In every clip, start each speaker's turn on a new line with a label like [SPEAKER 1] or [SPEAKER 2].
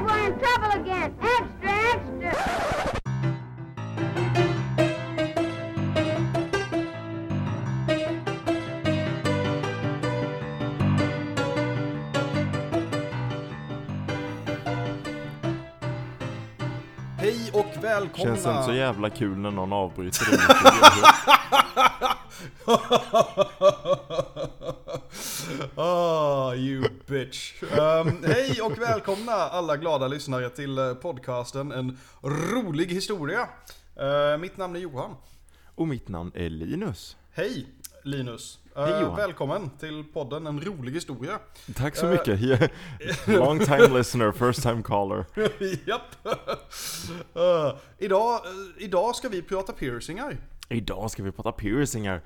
[SPEAKER 1] afraid we're in trouble again. Extra, extra.
[SPEAKER 2] Hej och välkomna!
[SPEAKER 3] Känns inte så jävla kul när någon avbryter det mitt i
[SPEAKER 2] Ah, you bitch. Um, hej och välkomna alla glada lyssnare till eh, podcasten En rolig historia. Eh, mitt namn är Johan.
[SPEAKER 3] Och mitt namn är Linus.
[SPEAKER 2] Hej Linus. Eh,
[SPEAKER 3] Hej, Johan.
[SPEAKER 2] välkommen till podden En rolig historia.
[SPEAKER 3] Tack så
[SPEAKER 2] Eh.
[SPEAKER 3] mycket. Yeah. Long time listener, first time caller.
[SPEAKER 2] Japp. Eh, idag, eh, idag ska vi prata piercingar.
[SPEAKER 3] Idag ska vi prata piercingar.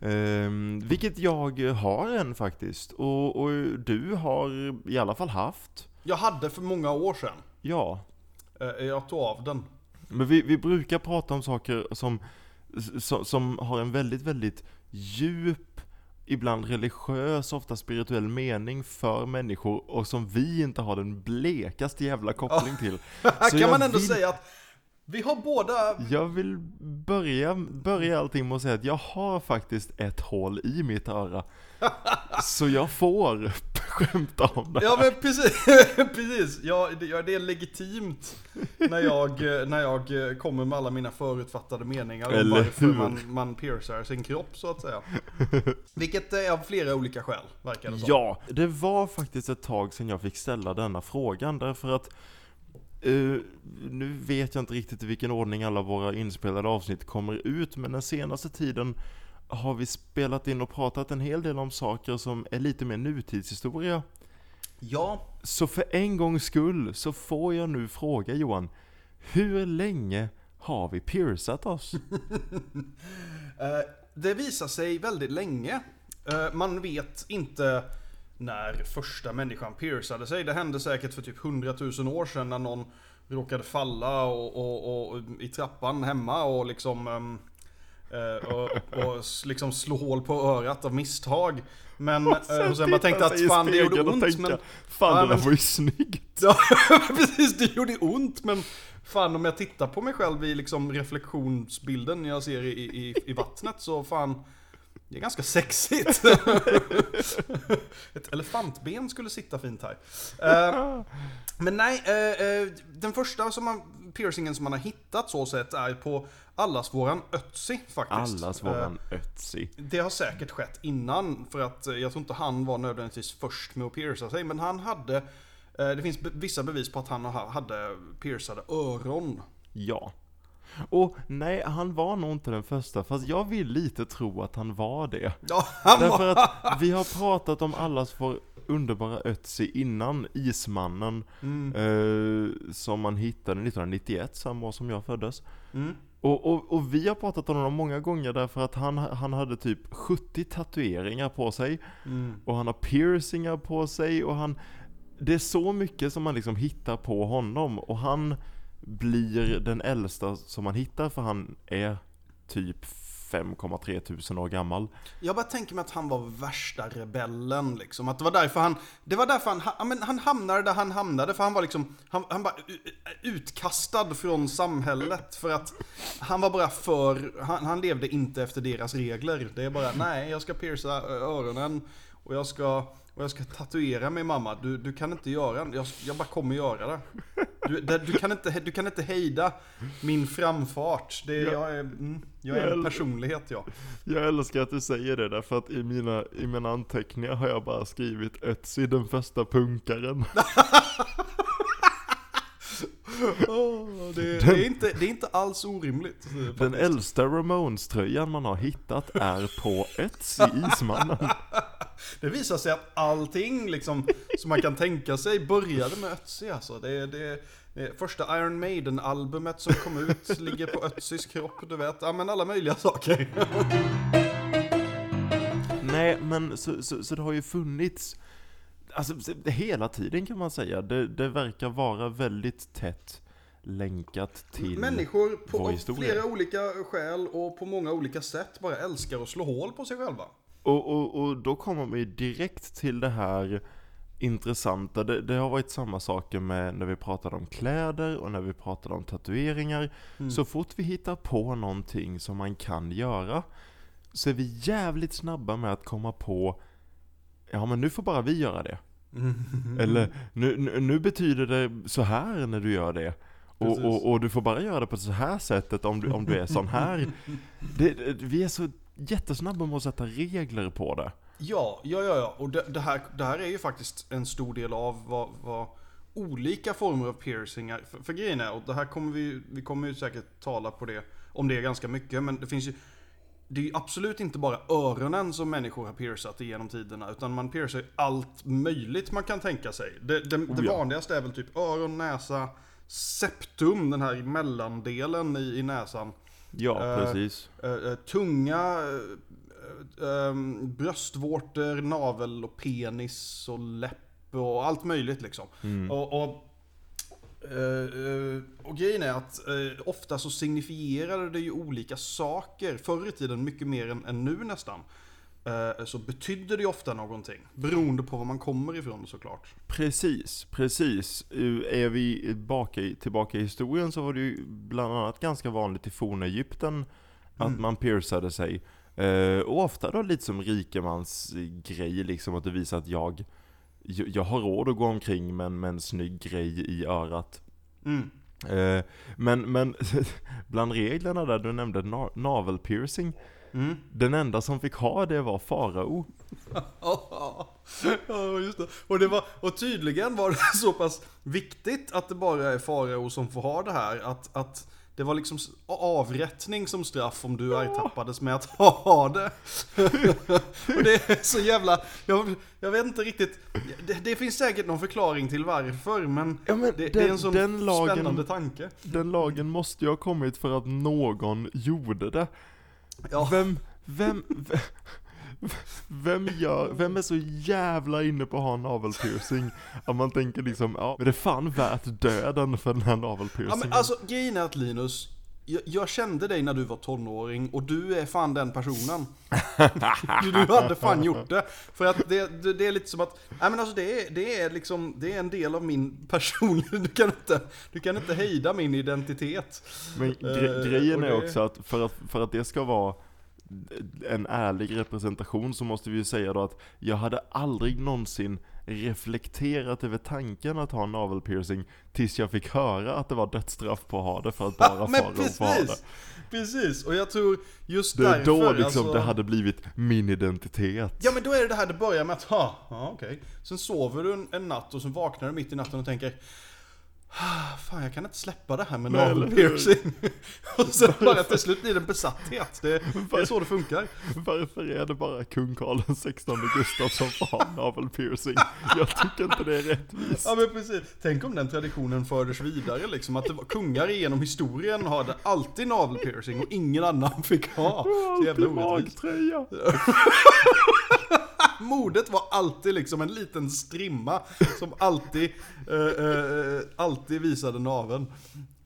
[SPEAKER 3] Ehm, vilket jag har en faktiskt. Och, och du har i alla fall haft.
[SPEAKER 2] Jag hade för många år sedan.
[SPEAKER 3] Ja.
[SPEAKER 2] Eh, jag tog av den.
[SPEAKER 3] Men vi, vi brukar prata om saker som, som, som har en väldigt, väldigt djup, ibland religiös, ofta spirituell mening för människor och som vi inte har den blekaste jävla koppling till. Så
[SPEAKER 2] kan man ändå
[SPEAKER 3] vill-
[SPEAKER 2] säga att vi har båda
[SPEAKER 3] Jag vill börja, börja allting med att säga att jag har faktiskt ett hål i mitt öra. Så jag får skämta om det.
[SPEAKER 2] Ja men precis, precis. Ja, det, är legitimt när jag, eh, när jag eh, kommer med alla mina förutfattade meningar om
[SPEAKER 3] Eller
[SPEAKER 2] varför
[SPEAKER 3] hur?
[SPEAKER 2] man, man piercar sin kropp så att säga. Vilket är av flera olika skäl, verkar det som.
[SPEAKER 3] Ja, det var faktiskt ett tag sedan jag fick ställa denna frågan därför att eh, nu vet jag inte riktigt i vilken ordning alla våra inspelade avsnitt kommer ut men den senaste tiden har vi spelat in och pratat en hel del om saker som är lite mer nutidshistoria.
[SPEAKER 2] Ja,
[SPEAKER 3] Så för en gångs skull så får jag nu fråga Johan, hur länge har vi piercat oss?
[SPEAKER 2] eh, det visar sig väldigt länge. Eh, man vet inte när första människan piercade sig. Det hände säkert för typ 100 000 år sedan när någon råkade falla och, och, och, i trappan hemma och liksom eh, och, och liksom slå hål på örat av misstag. Men och sen, och sen bara tänkte att fan det gjorde ont men...
[SPEAKER 3] Fan
[SPEAKER 2] Ja,
[SPEAKER 3] det där
[SPEAKER 2] men-
[SPEAKER 3] var ju snyggt!
[SPEAKER 2] Ja, precis, det gjorde ont men fan om jag tittar på mig själv i liksom reflektionsbilden jag ser i, i, i vattnet så fan det är ganska sexigt. Ett elefantben skulle sitta fint här. Eh, men nej, eh, eh, den första som man, piercingen som man har hittat så sett är på allas våran Ötzi faktiskt.
[SPEAKER 3] Allas våran Ötzi.
[SPEAKER 2] det har säkert skett innan, för att jag tror inte han var nödvändigtvis först med att pierca sig, men han hade, det finns vissa bevis på att han ha- hade piercade öron.
[SPEAKER 3] Ja. Och nej, han var nog inte den första, fast jag vill lite tro att han var det.
[SPEAKER 2] Ja, han var...
[SPEAKER 3] Därför att vi har pratat om allas vår underbara Ötzi innan, Ismannen,
[SPEAKER 2] Mm.
[SPEAKER 3] eh, som man hittade 1991, samma år som jag föddes.
[SPEAKER 2] Mm.
[SPEAKER 3] Och, och, och vi har pratat om honom många gånger därför att han, han hade typ 70 tatueringar på sig.
[SPEAKER 2] Mm.
[SPEAKER 3] Och han har piercingar på sig och han... Det är så mycket som man liksom hittar på honom och han blir den äldsta som man hittar för han är typ 5,3 tusen år gammal.
[SPEAKER 2] Jag bara tänker mig att han var värsta rebellen liksom. Att det var därför han, det var därför han, han, men han hamnade där han hamnade. För han var liksom, han, han var utkastad från samhället. För att han var bara för, han, han levde inte efter deras regler. Det är bara, nej jag ska pierca öronen. Och jag ska, och jag ska tatuera mig mamma. Du, du kan inte göra det. Jag, jag bara kommer göra det. Du, du, kan inte, du kan inte hejda min framfart. Det, är- jag, är, mm, jag är en personlighet jag.
[SPEAKER 3] Jag älskar att du säger det därför att i mina, i mina anteckningar har jag bara skrivit Ötzi den första punkaren.
[SPEAKER 2] Åh, det, det, är inte, det är inte alls orimligt.
[SPEAKER 3] Den äldsta Ramones-tröjan man har hittat är på Ötzi, Ismannen.
[SPEAKER 2] Det visar sig att allting liksom, som man kan tänka sig började med Ötzi alltså. Det, det första Iron Maiden-albumet som kom ut ligger på Ötzis kropp, du vet. Ja men alla möjliga saker.
[SPEAKER 3] Nej, men så, så, så det har ju funnits, alltså så- hela tiden kan man säga. Det, det verkar vara väldigt tätt länkat till
[SPEAKER 2] Människor på flera olika skäl och på många olika sätt bara älskar att slå hål på sig själva.
[SPEAKER 3] Och, och, och då kommer vi direkt till det här intressanta. Det, det har varit samma saker med när vi pratade om kläder och när vi pratade om tatueringar.
[SPEAKER 2] Mm.
[SPEAKER 3] Så fort vi hittar på någonting som man kan göra så är vi jävligt snabba med att komma på Ja men nu får bara vi göra det. Eller nu, nu, nu betyder det så här när du gör det. Och, och, och du får bara göra det på så här sättet om du, om du är sån här. Det, vi är så jättesnabba med att sätta regler på det.
[SPEAKER 2] Ja, ja, ja, ja. Och det, det, här, det här är ju faktiskt en stor del av vad, vad olika former av piercingar, för, för grejen är, och det här kommer vi, vi kommer ju säkert tala på det, om det ganska mycket, men det finns ju det är ju absolut inte bara öronen som människor har piercat genom tiderna, utan man piercar allt möjligt man kan tänka sig. Det, det, det
[SPEAKER 3] Oh ja.
[SPEAKER 2] vanligaste är väl typ öron, näsa, septum, den här mellandelen i, i näsan.
[SPEAKER 3] Ja,
[SPEAKER 2] Eh,
[SPEAKER 3] precis.
[SPEAKER 2] Eh, eh, tunga, eh, bröstvårtor, navel och penis och läpp och allt möjligt liksom.
[SPEAKER 3] Mm.
[SPEAKER 2] Och, och, eh, och grejen är att eh, ofta så signifierade det ju olika saker. Förr i tiden mycket mer än, än nu nästan. Så betydde det ju ofta någonting. Beroende på var man kommer ifrån såklart.
[SPEAKER 3] Precis, precis. Är vi baka i, tillbaka i historien så var det ju bland annat ganska vanligt i forna Egypten att
[SPEAKER 2] Mm.
[SPEAKER 3] man piercade sig. Eh, och ofta då lite som rikemans grej liksom att det visar att jag, jag har råd att gå omkring med med en snygg grej i örat.
[SPEAKER 2] Mm.
[SPEAKER 3] Eh, men, men bland reglerna där du nämnde na navelpiercing,
[SPEAKER 2] Mm.
[SPEAKER 3] den enda som fick ha det var farao.
[SPEAKER 2] Ja, just det. Och, det var, och tydligen var det så pass viktigt att det bara är farao som får ha det här. Att, att det var liksom avrättning som straff om du ertappades med att ha det. och det är så jävla... Jag, jag vet inte riktigt. Det, det finns säkert någon förklaring till varför, men,
[SPEAKER 3] Ja, men
[SPEAKER 2] det, det är
[SPEAKER 3] den-
[SPEAKER 2] en sån
[SPEAKER 3] den lagen-
[SPEAKER 2] spännande tanke.
[SPEAKER 3] Den lagen måste ju ha kommit för att någon gjorde det.
[SPEAKER 2] Ja.
[SPEAKER 3] Vem, vem, vem, vem gör, vem är så jävla inne på att ha navelpiercing? Att man tänker liksom, ja, men det är fan värt döden för den här
[SPEAKER 2] Ja,
[SPEAKER 3] navelpiercingen.
[SPEAKER 2] men alltså grejen är att Linus, jag, jag kände dig när du var tonåring och du är fan den personen. du, du hade fan gjort det. För att det, det, det är lite som att, nej men alltså det är, det är liksom, det är en del av min person. Du kan inte, du kan inte hejda min identitet.
[SPEAKER 3] Men gre-
[SPEAKER 2] Eh,
[SPEAKER 3] grejen är också att för, att för att det ska vara en ärlig representation så måste vi ju säga då att jag hade aldrig någonsin reflekterat över tanken att ha en navelpiercing tills jag fick höra att det var dödsstraff på att ha det för att bara
[SPEAKER 2] men
[SPEAKER 3] farao får ha det.
[SPEAKER 2] precis! Och jag tror just
[SPEAKER 3] Det är
[SPEAKER 2] därför
[SPEAKER 3] då liksom
[SPEAKER 2] alltså,
[SPEAKER 3] det hade blivit min identitet.
[SPEAKER 2] Ja men då är det det här det börjar med att, ha, ja okej. Sen sover du en, en natt och sen vaknar du mitt i natten och tänker "Ah, Fan jag kan inte släppa det här med navelpiercing. och sen bara till slut blir det en besatthet. Det, det är så det funkar.
[SPEAKER 3] Varför är det bara kung Karl XVI Gustaf som får ha navelpiercing? Jag tycker inte det är rättvist.
[SPEAKER 2] Ja men precis. Tänk om den traditionen fördes vidare liksom. Att det var kungar genom historien hade alltid navelpiercing och ingen annan fick ha. Så jävla orättvist.
[SPEAKER 3] magtröja.
[SPEAKER 2] Modet var alltid liksom en liten strimma som alltid, eh, eh, alltid visade naveln.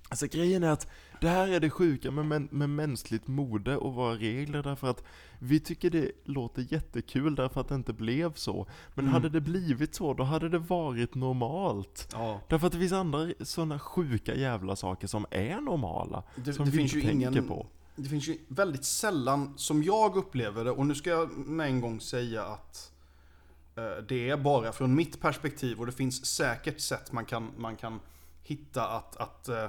[SPEAKER 3] Alltså grejen är att det här är det sjuka med, med, med mänskligt mode och våra regler därför att vi tycker det låter jättekul därför att det inte blev så. Men
[SPEAKER 2] Mm.
[SPEAKER 3] hade det blivit så, då hade det varit normalt.
[SPEAKER 2] Ja.
[SPEAKER 3] Därför att det finns andra sådana sjuka jävla saker som är normala.
[SPEAKER 2] Det,
[SPEAKER 3] som
[SPEAKER 2] det
[SPEAKER 3] vi
[SPEAKER 2] finns
[SPEAKER 3] inte
[SPEAKER 2] ju
[SPEAKER 3] tänker
[SPEAKER 2] ingen,
[SPEAKER 3] på.
[SPEAKER 2] Det finns ju väldigt sällan, som jag upplever det, och nu ska jag med en gång säga att eh, det är bara från mitt perspektiv och det finns säkert sätt man kan, man kan hitta att, att eh,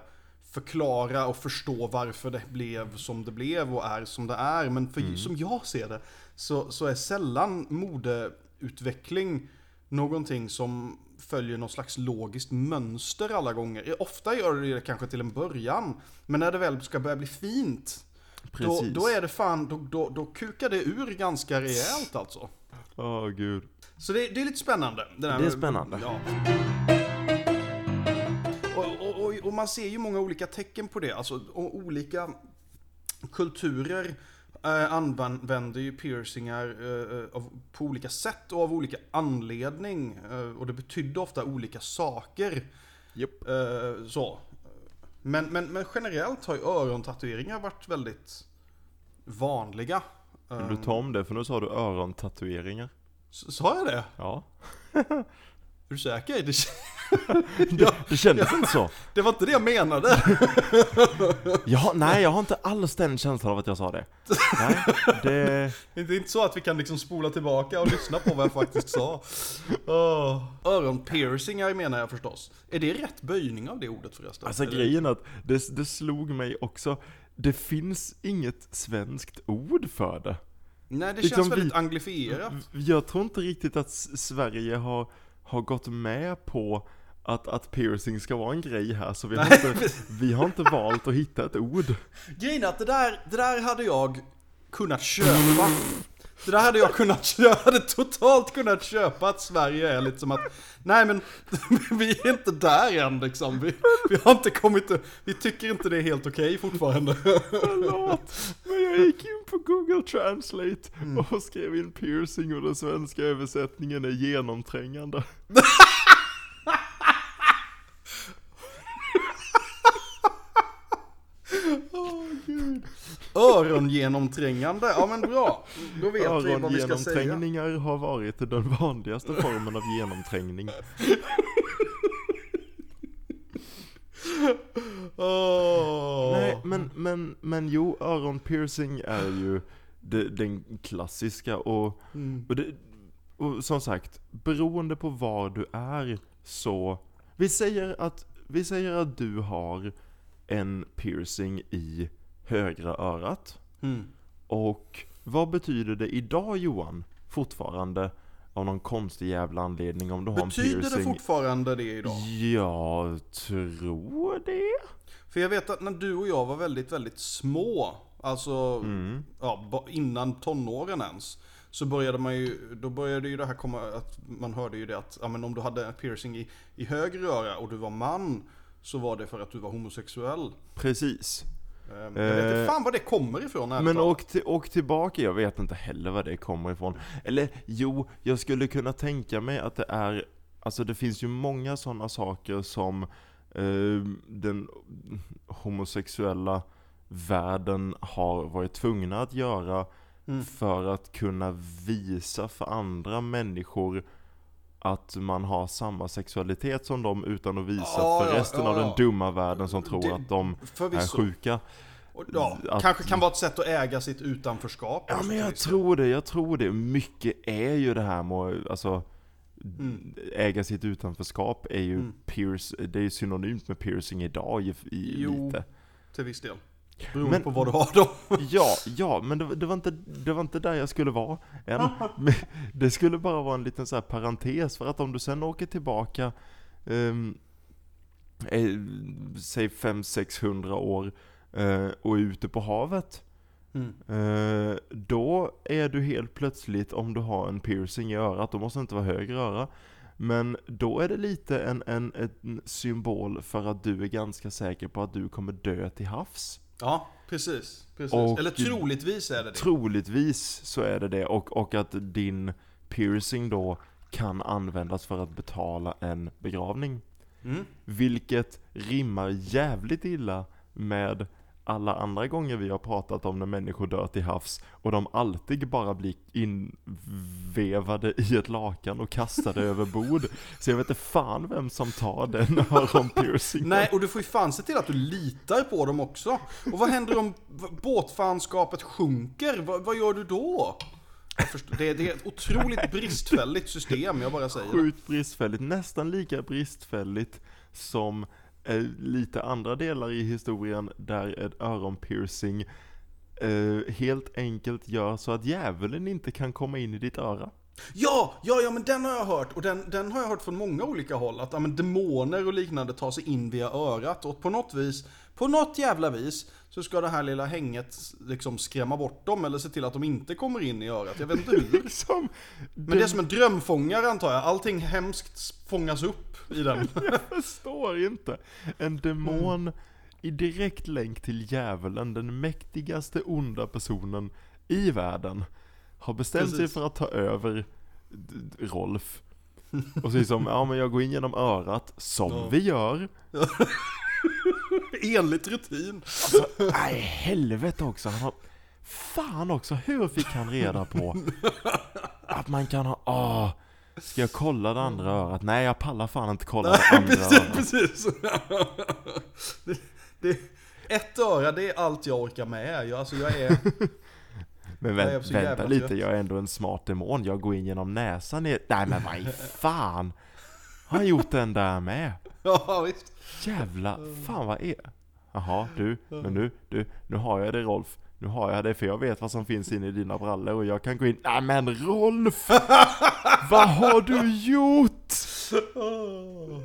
[SPEAKER 2] förklara och förstå varför det blev som det blev och är som det är. Men för, som jag ser det så, så är sällan modeutveckling någonting som följer någon slags logiskt mönster alla gånger. Ofta gör det det kanske till en början. Men när det väl ska börja bli fint,
[SPEAKER 3] Precis.
[SPEAKER 2] då är det fan, då, då, då kukar det ur ganska rejält alltså.
[SPEAKER 3] Åh gud.
[SPEAKER 2] Så det, det är lite spännande. där
[SPEAKER 3] Det är spännande.
[SPEAKER 2] Ja. Och, och, och, och man ser ju många olika tecken på det. Alltså, olika kulturer eh, använder ju piercingar eh, av, på olika sätt och av olika anledning. Eh, och det betydde ofta olika saker.
[SPEAKER 3] Japp.
[SPEAKER 2] Eh, så. Men, men, men generellt har ju örontatueringar varit väldigt vanliga.
[SPEAKER 3] Vill du ta om det? För nu sa du örontatueringar.
[SPEAKER 2] S- Sa jag det?
[SPEAKER 3] Ja.
[SPEAKER 2] du säker? Det,
[SPEAKER 3] Det, det kändes inte så.
[SPEAKER 2] det var inte det jag menade.
[SPEAKER 3] Ja, nej, jag har inte alls den känslan av att jag sa det. Nej, det...
[SPEAKER 2] Det är inte så att vi kan liksom spola tillbaka och lyssna på vad jag faktiskt sa. Oh. Öronpiercingar menar jag förstås. Är det rätt böjning av det ordet förresten?
[SPEAKER 3] Alltså
[SPEAKER 2] Eller-
[SPEAKER 3] grejen att det, det slog mig också. Det finns inget svenskt ord för det.
[SPEAKER 2] Nej, det
[SPEAKER 3] liksom
[SPEAKER 2] känns väldigt
[SPEAKER 3] vi-
[SPEAKER 2] anglifierat.
[SPEAKER 3] Jag tror inte riktigt att Sverige har, har gått med på att, att piercing ska vara en grej här, så vi har, inte, vi har inte valt att hitta ett ord.
[SPEAKER 2] Grejen är att det där, det där hade jag kunnat köpa. Det där hade jag kunnat, jag hade totalt kunnat köpa att Sverige är lite som att Nej men, vi är inte där än liksom. Vi, vi har inte kommit, vi tycker inte det är helt okej fortfarande.
[SPEAKER 3] Förlåt, men jag gick in på Google Translate
[SPEAKER 2] Mm.
[SPEAKER 3] och skrev in piercing och den svenska översättningen är genomträngande. Åh gud.
[SPEAKER 2] Örongenomträngande, ja men bra. Då vet vi vad vi ska säga.
[SPEAKER 3] Örongenomträngningar har varit den vanligaste formen av genomträngning.
[SPEAKER 2] Åh.
[SPEAKER 3] Nej, men, men, men jo, öronpiercing är ju det, den klassiska och,
[SPEAKER 2] Mm.
[SPEAKER 3] och, det, och som sagt, beroende på var du är så, vi säger att, vi säger att du har en piercing i högra örat.
[SPEAKER 2] Mm.
[SPEAKER 3] Och vad betyder det idag Johan? Fortfarande av någon konstig jävla anledning om du har
[SPEAKER 2] Betyder
[SPEAKER 3] en
[SPEAKER 2] det
[SPEAKER 3] piercing?
[SPEAKER 2] fortfarande det idag?
[SPEAKER 3] Jag tror det.
[SPEAKER 2] För jag vet att när du och jag var väldigt, väldigt små, alltså
[SPEAKER 3] Mm.
[SPEAKER 2] ja, innan tonåren ens, så började man ju, då började ju det här komma, att man hörde ju det att, ja men om du hade en piercing i, i höger öra och du var man, så var det för att du var homosexuell.
[SPEAKER 3] Precis.
[SPEAKER 2] Ehm, Jag vet inte
[SPEAKER 3] Eh,
[SPEAKER 2] fan var det kommer ifrån ärligt
[SPEAKER 3] Men åk, till, åk tillbaka, jag vet inte heller var det kommer ifrån. Eller jo, jag skulle kunna tänka mig att det är, alltså det finns ju många sådana saker som eh, den homosexuella världen har varit tvungna att göra
[SPEAKER 2] Mm.
[SPEAKER 3] för att kunna visa för andra människor att man har samma sexualitet som dem utan att visa
[SPEAKER 2] Ja,
[SPEAKER 3] för
[SPEAKER 2] ja,
[SPEAKER 3] resten
[SPEAKER 2] ja,
[SPEAKER 3] av den dumma världen som tror
[SPEAKER 2] Det-
[SPEAKER 3] att de är
[SPEAKER 2] Förvisso.
[SPEAKER 3] sjuka.
[SPEAKER 2] Och, Ja,
[SPEAKER 3] att-
[SPEAKER 2] kanske kan vara ett sätt att äga sitt utanförskap.
[SPEAKER 3] Ja men jag tror det, jag tror det. Mycket är ju det här med alltså
[SPEAKER 2] Mm.
[SPEAKER 3] Äga sitt utanförskap är ju
[SPEAKER 2] Mm.
[SPEAKER 3] pierce, det är synonymt med piercing idag i, i
[SPEAKER 2] Jo.
[SPEAKER 3] lite.
[SPEAKER 2] Till viss del. Beroende
[SPEAKER 3] Men-
[SPEAKER 2] på vad du har då.
[SPEAKER 3] Ja, ja, men det, det, var inte, det var inte där jag skulle vara än. Men det skulle bara vara en liten så här parentes, för att om du sen åker tillbaka, um, säg 500-600 år, eh, och är ute på havet,
[SPEAKER 2] Mm.
[SPEAKER 3] Eh, då är du helt plötsligt, om du har en piercing i örat, då måste det inte vara höger öra. Men då är det lite en, en, en symbol för att du är ganska säker på att du kommer dö till havs.
[SPEAKER 2] Ja, precis. precis.
[SPEAKER 3] Och-
[SPEAKER 2] Eller troligtvis är det det.
[SPEAKER 3] Troligtvis så är det det, och, och att din piercing då kan användas för att betala en begravning.
[SPEAKER 2] Mm.
[SPEAKER 3] Vilket rimmar jävligt illa med alla andra gånger vi har pratat om när människor dör till havs och de alltid bara blir invevade i ett lakan och kastade över bord. Så jag vet inte fan vem som tar den öronpiercingen.
[SPEAKER 2] Nej, och du får ju fan se till att du litar på dem också. Och vad händer om båtfanskapet sjunker? Va, vad gör du då? Förstår, det, är- det är ett otroligt bristfälligt system, jag bara säger.
[SPEAKER 3] Sjukt bristfälligt, nästan lika bristfälligt som eh, lite andra delar i historien där ett öronpiercing eh, helt enkelt gör så att djävulen inte kan komma in i ditt öra.
[SPEAKER 2] Ja, ja, ja, men den har jag hört. Och den, den har jag hört från många olika håll. Att ja, men demoner och liknande tar sig in via örat. Och på något vis, på något jävla vis, så ska det här lilla hänget liksom skrämma bort dem. Eller se till att de inte kommer in i örat. Jag vet inte hur.
[SPEAKER 3] Liksom,
[SPEAKER 2] Men det är som en drömfångare antar jag. Allting hemskt fångas upp i den.
[SPEAKER 3] Jag förstår inte. En demon i direkt länk till djävulen, den mäktigaste onda personen i världen, har bestämt sig
[SPEAKER 2] Precis.
[SPEAKER 3] för att ta över Rolf. Och säger som, ja men jag går in genom örat, som
[SPEAKER 2] Ja.
[SPEAKER 3] vi gör.
[SPEAKER 2] Enligt rutin.
[SPEAKER 3] Nej helvete också, han har... Fan också, hur fick han reda på att man kan ha, ah, Ska jag kolla det andra örat? Nej jag pallar fan inte kolla det andra
[SPEAKER 2] precis,
[SPEAKER 3] örat.
[SPEAKER 2] precis. det, det, ett öra, det är allt jag orkar med. Jag, alltså jag är...
[SPEAKER 3] Men vänt,
[SPEAKER 2] så
[SPEAKER 3] vänta lite,
[SPEAKER 2] trött.
[SPEAKER 3] jag är ändå en smart demon. Jag går in genom näsan ner. Nej men vad i fan? Har han gjort den där med?
[SPEAKER 2] Ja, visst.
[SPEAKER 3] Jävla, fan vad är Jaha, du, men nu, du, nu har jag det Rolf. Nu har jag det för jag vet vad som finns inne i dina brallor och jag kan gå in. Nej men Rolf! vad har du gjort?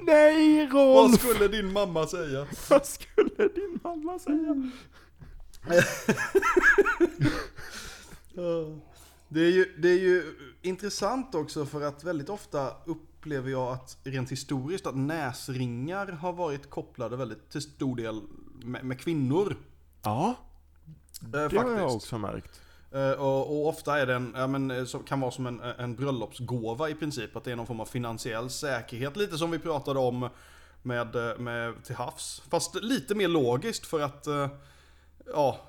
[SPEAKER 3] Nej
[SPEAKER 2] Vad
[SPEAKER 3] Rolf!
[SPEAKER 2] skulle din mamma säga?
[SPEAKER 3] Vad skulle din mamma säga?
[SPEAKER 2] Det är, ju, det är ju intressant också för att väldigt ofta upplever jag att rent historiskt att näsringar har varit kopplade väldigt till stor del med, med kvinnor.
[SPEAKER 3] Ja,
[SPEAKER 2] Eh,
[SPEAKER 3] det har
[SPEAKER 2] faktiskt.
[SPEAKER 3] jag också märkt.
[SPEAKER 2] Eh, och, och ofta är det en, ja, men, eh, kan vara som en, en bröllopsgåva i princip. Att det är någon form av finansiell säkerhet. Lite som vi pratade om med, eh, med till havs. Fast lite mer logiskt för att eh, ja,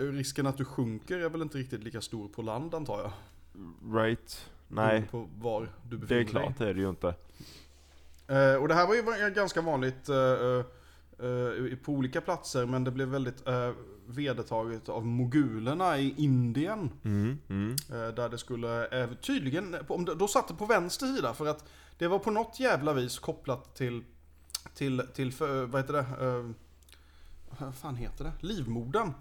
[SPEAKER 2] risken att du sjunker är väl inte riktigt lika stor på land antar jag.
[SPEAKER 3] Right? Nej,
[SPEAKER 2] På var du
[SPEAKER 3] det
[SPEAKER 2] befinner
[SPEAKER 3] är klart det är det ju inte.
[SPEAKER 2] dig. Eh, och det här var ju ganska vanligt eh, eh, på olika platser. Men det blev väldigt vedertaget av mogulerna i Indien.
[SPEAKER 3] Mm, mm.
[SPEAKER 2] Där det skulle, tydligen, det- då satt det på vänster sida för att det var på något jävla vis kopplat till, till, till för, vad heter det? Vad fan heter det? Livmodern.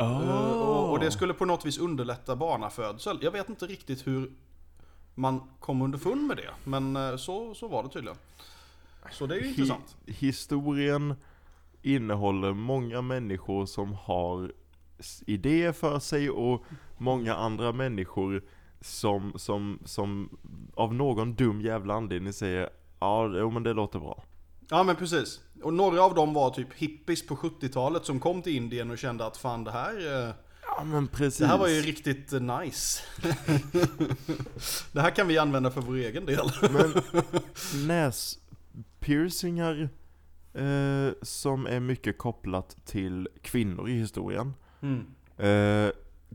[SPEAKER 2] Eh, Och, och det skulle på något vis underlätta barnafödsel. Jag vet inte riktigt hur man kom underfund med det, men eh, så, så var det tydligen. Så det är ju intressant.
[SPEAKER 3] Hi- historien innehåller många människor som har idéer för sig och många andra människor som, som, som av någon dum jävla anledning säger Ja, men det låter bra.
[SPEAKER 2] Ja men precis. Och några av dem var typ hippies på 70-talet som kom till Indien och kände att fan det här eh,
[SPEAKER 3] Ja, men precis.
[SPEAKER 2] Det här var ju riktigt eh, nice. det här kan vi använda för vår egen del.
[SPEAKER 3] Men näspiercingar eh, som är mycket kopplat till kvinnor i historien eh,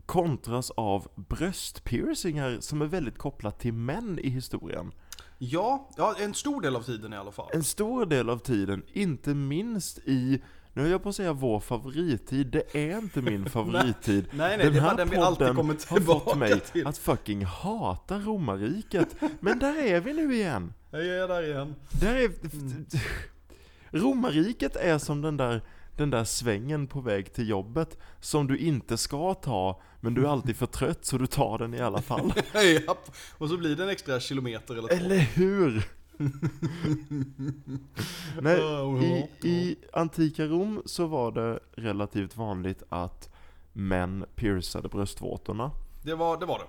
[SPEAKER 3] kontras av bröstpiercingar som är väldigt kopplat till män i historien.
[SPEAKER 2] Ja, ja, en stor del av tiden i alla fall.
[SPEAKER 3] En stor del av tiden, inte minst i, nu är jag på att säga vår favorittid, det är inte min favorittid.
[SPEAKER 2] Nej, nej, den vi alltid kommer
[SPEAKER 3] har fått mig
[SPEAKER 2] till.
[SPEAKER 3] att fucking hata romarriket. Men där är vi nu igen.
[SPEAKER 2] Jag är där igen.
[SPEAKER 3] Där är... Romarriket är som den där, den där svängen på väg till jobbet som du inte ska ta, men du är alltid för trött så du tar den i alla fall.
[SPEAKER 2] Japp. Och så blir det en extra kilometer eller två.
[SPEAKER 3] Eller hur? Nej, i, i antika Rom så var det relativt vanligt att män piercade bröstvårtorna.
[SPEAKER 2] Det var det. Var det.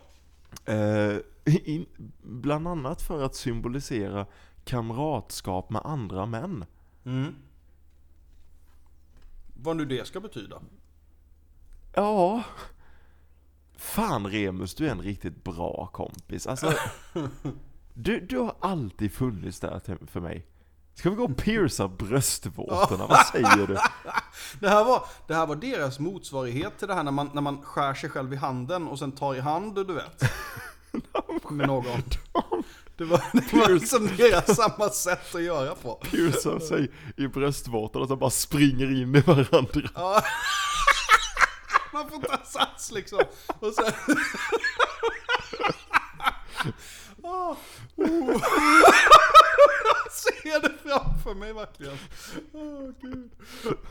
[SPEAKER 3] Eh, in, bland annat för att symbolisera kamratskap med andra män.
[SPEAKER 2] Mm. Vad nu det ska betyda.
[SPEAKER 3] Ja. Fan Remus, du är en riktigt bra kompis. Alltså, du, du har alltid funnits där för mig. Ska vi gå och pierca bröstvårtorna? Vad säger du?
[SPEAKER 2] Det här, var, det här var deras motsvarighet till det här när man, när man skär sig själv i handen och sen tar i hand, du vet. Med någon. Det var, det var liksom deras samma sätt att göra på.
[SPEAKER 3] Pierca sig i bröstvårtorna så bara springer in i varandra.
[SPEAKER 2] Ja. Man får ta sats liksom. Och sen... Oh. Jag ser det framför mig verkligen. Åh gud.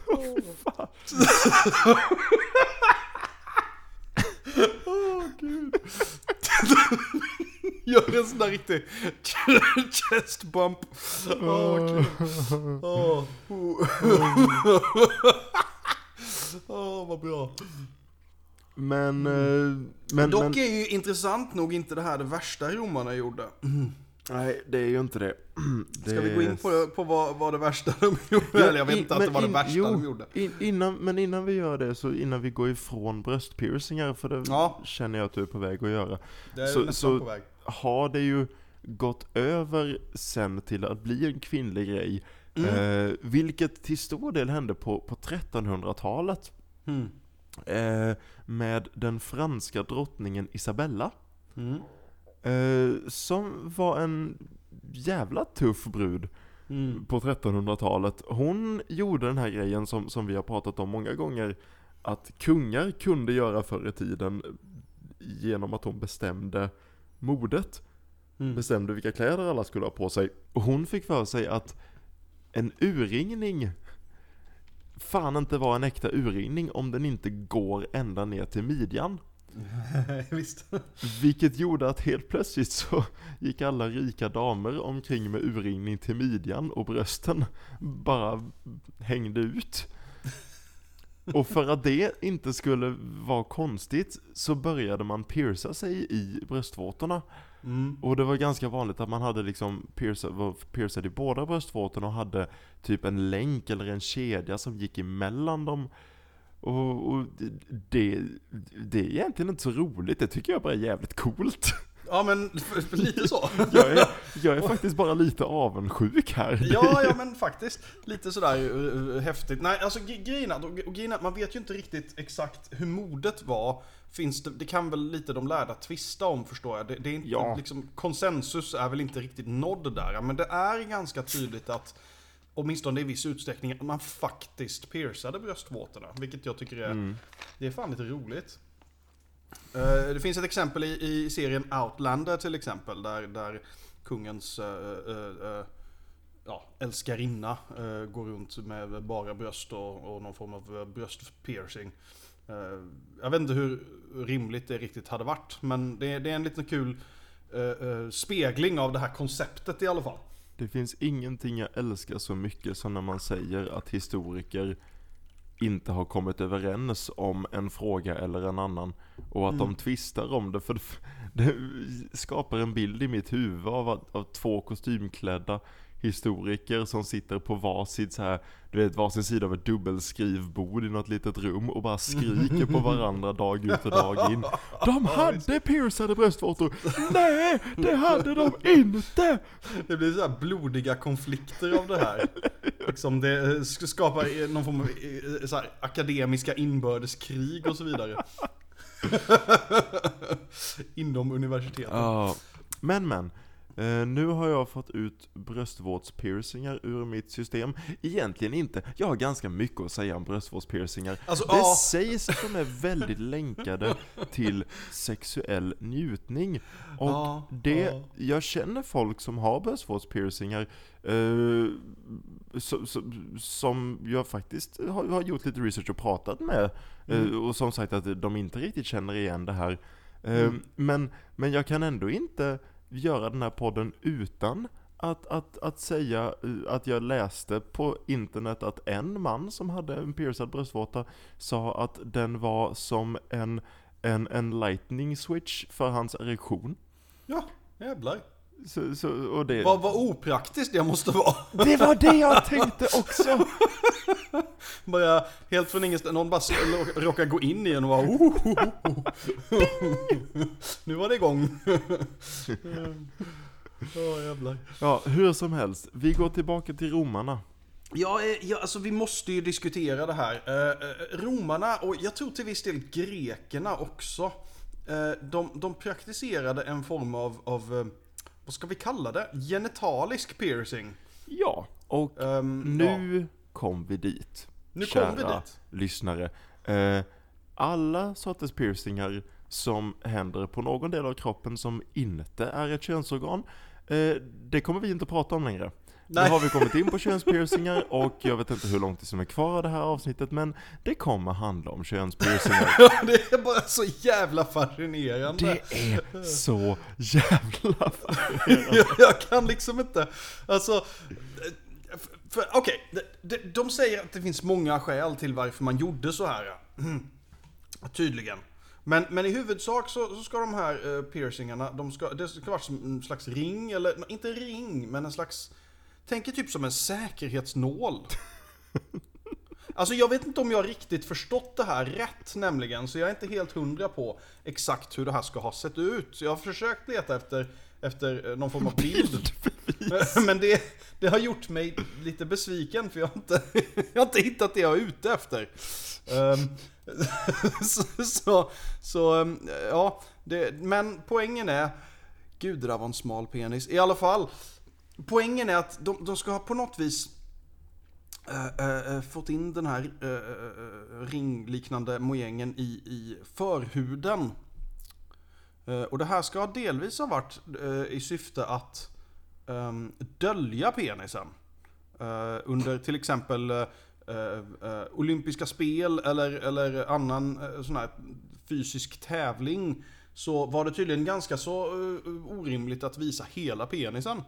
[SPEAKER 2] Åh Åh, gud. Gör en sån där riktig chest bump. Åh gud. Åh, Åh, vad bra.
[SPEAKER 3] Men, eh, men,
[SPEAKER 2] Dock
[SPEAKER 3] men
[SPEAKER 2] är ju intressant nog inte det här det värsta romarna gjorde.
[SPEAKER 3] Nej det är ju inte det.
[SPEAKER 2] Ska vi
[SPEAKER 3] Det-
[SPEAKER 2] gå in på, på vad, vad det värsta de gjorde? Eller jag vet inte att det var det
[SPEAKER 3] in-
[SPEAKER 2] värsta
[SPEAKER 3] jo,
[SPEAKER 2] de gjorde.
[SPEAKER 3] In, innan, men innan vi gör det, så innan vi går ifrån bröstpiercingar, för det
[SPEAKER 2] Ja.
[SPEAKER 3] känner jag att du är på väg att göra.
[SPEAKER 2] Det är
[SPEAKER 3] Så-
[SPEAKER 2] nästan på väg.
[SPEAKER 3] Har det ju gått över sen till att bli en kvinnlig grej.
[SPEAKER 2] Mm.
[SPEAKER 3] Eh, vilket till stor del hände på, på 1300-talet.
[SPEAKER 2] Mm.
[SPEAKER 3] Eh, med den franska drottningen Isabella.
[SPEAKER 2] Mm.
[SPEAKER 3] Eh, som var en jävla tuff brud
[SPEAKER 2] Mm.
[SPEAKER 3] på 1300-talet. Hon gjorde den här grejen som, som vi har pratat om många gånger, att kungar kunde göra förr i tiden genom att hon bestämde modet.
[SPEAKER 2] Mm.
[SPEAKER 3] Bestämde vilka kläder alla skulle ha på sig. Och hon fick för sig att en urringning fan inte var en äkta urringning om den inte går ända ner till midjan.
[SPEAKER 2] Visst.
[SPEAKER 3] Vilket gjorde att helt plötsligt så gick alla rika damer omkring med urringning till midjan och brösten bara hängde ut. Och för att det inte skulle vara konstigt så började man pierca sig i bröstvårtorna.
[SPEAKER 2] Mm.
[SPEAKER 3] Och det var ganska vanligt att man hade liksom piercad, var piercad i båda bröstvårtorna och hade typ en länk eller en kedja som gick emellan dem. Och, och det, det är egentligen inte så roligt, det tycker jag bara är jävligt coolt.
[SPEAKER 2] Ja men lite så.
[SPEAKER 3] Jag är, jag är faktiskt bara lite avundsjuk här.
[SPEAKER 2] Ja, ja men faktiskt. Lite sådär uh, uh, häftigt. Nej, alltså grejen och, grejen man vet ju inte riktigt exakt hur modet var. Finns det, det kan väl lite de lärda tvista om förstår jag. Det, det är inte,
[SPEAKER 3] Ja.
[SPEAKER 2] liksom, konsensus är väl inte riktigt nådd där. Men det är ganska tydligt att Åtminstone i viss utsträckning att man faktiskt piercade bröstvårtorna. Vilket jag tycker är,
[SPEAKER 3] Mm.
[SPEAKER 2] det är fan lite roligt. Eh, Det finns ett exempel i, i serien Outlander till exempel. Där, där kungens eh, eh, ja, älskarinna eh, går runt med bara bröst och, och någon form av bröstpiercing. Jag vet inte hur rimligt det riktigt hade varit. Men det, är- det är en liten kul spegling av det här konceptet i alla fall.
[SPEAKER 3] Det finns ingenting jag älskar så mycket som när man säger att historiker inte har kommit överens om en fråga eller en annan. Och att de tvistar om det, för det skapar en bild i mitt huvud av, av två kostymklädda historiker som sitter på varsitt så här, du vet varsin sida av ett dubbelskrivbord i något litet rum och bara skriker på varandra dag ut och dag in. De hade piercade bröstvårtor! Nej, det hade de inte!
[SPEAKER 2] Det blir så här blodiga konflikter av det här. Liksom det eh, sk- skapar eh, någon form av eh, så här, akademiska inbördeskrig och så vidare. Inom universitetet.
[SPEAKER 3] Ja, men men. Eh, nu har jag fått ut bröstvårdspiercingar ur mitt system. Egentligen inte. Jag har ganska mycket att säga om bröstvårdspiercingar.
[SPEAKER 2] Alltså,
[SPEAKER 3] det
[SPEAKER 2] ja.
[SPEAKER 3] sägs att de är väldigt länkade till sexuell njutning. Och
[SPEAKER 2] Ja,
[SPEAKER 3] det,
[SPEAKER 2] ja.
[SPEAKER 3] jag känner folk som har bröstvårdspiercingar eh, så, så, som jag faktiskt har, har gjort lite research och pratat med. Eh, och som sagt att de inte riktigt känner igen det här.
[SPEAKER 2] Mm.
[SPEAKER 3] men, men jag kan ändå inte göra den här podden utan att, att, att säga eh, att jag läste på internet att en man som hade en piercad bröstvårta sa att den var som en, en, en lightning switch för hans erektion.
[SPEAKER 2] Ja, jävlar.
[SPEAKER 3] Så, så, och det,
[SPEAKER 2] Vad, vad opraktiskt det måste vara.
[SPEAKER 3] det var det jag tänkte också!
[SPEAKER 2] Bara helt från ingenstans, någon bara råkar gå in i en och bara oh, oh, oh, oh. Nu var det igång. Ja jävlar.
[SPEAKER 3] Ja, hur som helst. Vi går tillbaka till romarna.
[SPEAKER 2] Ja, eh, ja, alltså vi måste ju diskutera det här. Eh, eh, romarna, och jag tror till viss del grekerna också. Eh, de, de praktiserade en form av, av eh, vad ska vi kalla det? Genitalisk piercing.
[SPEAKER 3] Ja, och
[SPEAKER 2] Ehm,
[SPEAKER 3] nu kom vi dit.
[SPEAKER 2] Nu kom vi
[SPEAKER 3] kära
[SPEAKER 2] dit.
[SPEAKER 3] lyssnare. Eh, alla sorters piercingar som händer på någon del av kroppen som inte är ett könsorgan, eh, det kommer vi inte prata om längre.
[SPEAKER 2] Nej.
[SPEAKER 3] Nu har vi kommit in på könspiercingar och jag vet inte hur långt det som är kvar av det här avsnittet men det kommer handla om könspiercingar.
[SPEAKER 2] det är bara så jävla fascinerande.
[SPEAKER 3] Det är så jävla
[SPEAKER 2] jag, jag kan liksom inte, alltså för- för- Okej, de, de, de säger att det finns många skäl till varför man gjorde så här. Mm. Tydligen. Men, men i huvudsak så, så ska de här eh, piercingarna, de ska, det ska vara som en slags ring, eller inte ring, men en slags... Tänk er typ som en säkerhetsnål. Alltså jag vet inte om jag riktigt förstått det här rätt nämligen, så jag är inte helt hundra på exakt hur det här ska ha sett ut. Så jag har försökt leta efter, efter eh, någon form av bild. Men det, det har gjort mig lite besviken för jag har inte, jag har inte hittat det jag är ute efter. Ehm, så, så, så, ehm, ja, det, men poängen är Gud, det där var en smal penis. I alla fall, poängen är att de, de ska ha på något vis eh, eh, fått in den här eh, ringliknande mojängen i, i förhuden. Eh, och det här ska delvis ha varit eh, i syfte att ehm, dölja penisen. Eh, under till exempel olympiska spel eller, eller annan sån här fysisk tävling. Så var det tydligen ganska så orimligt att visa hela penisen.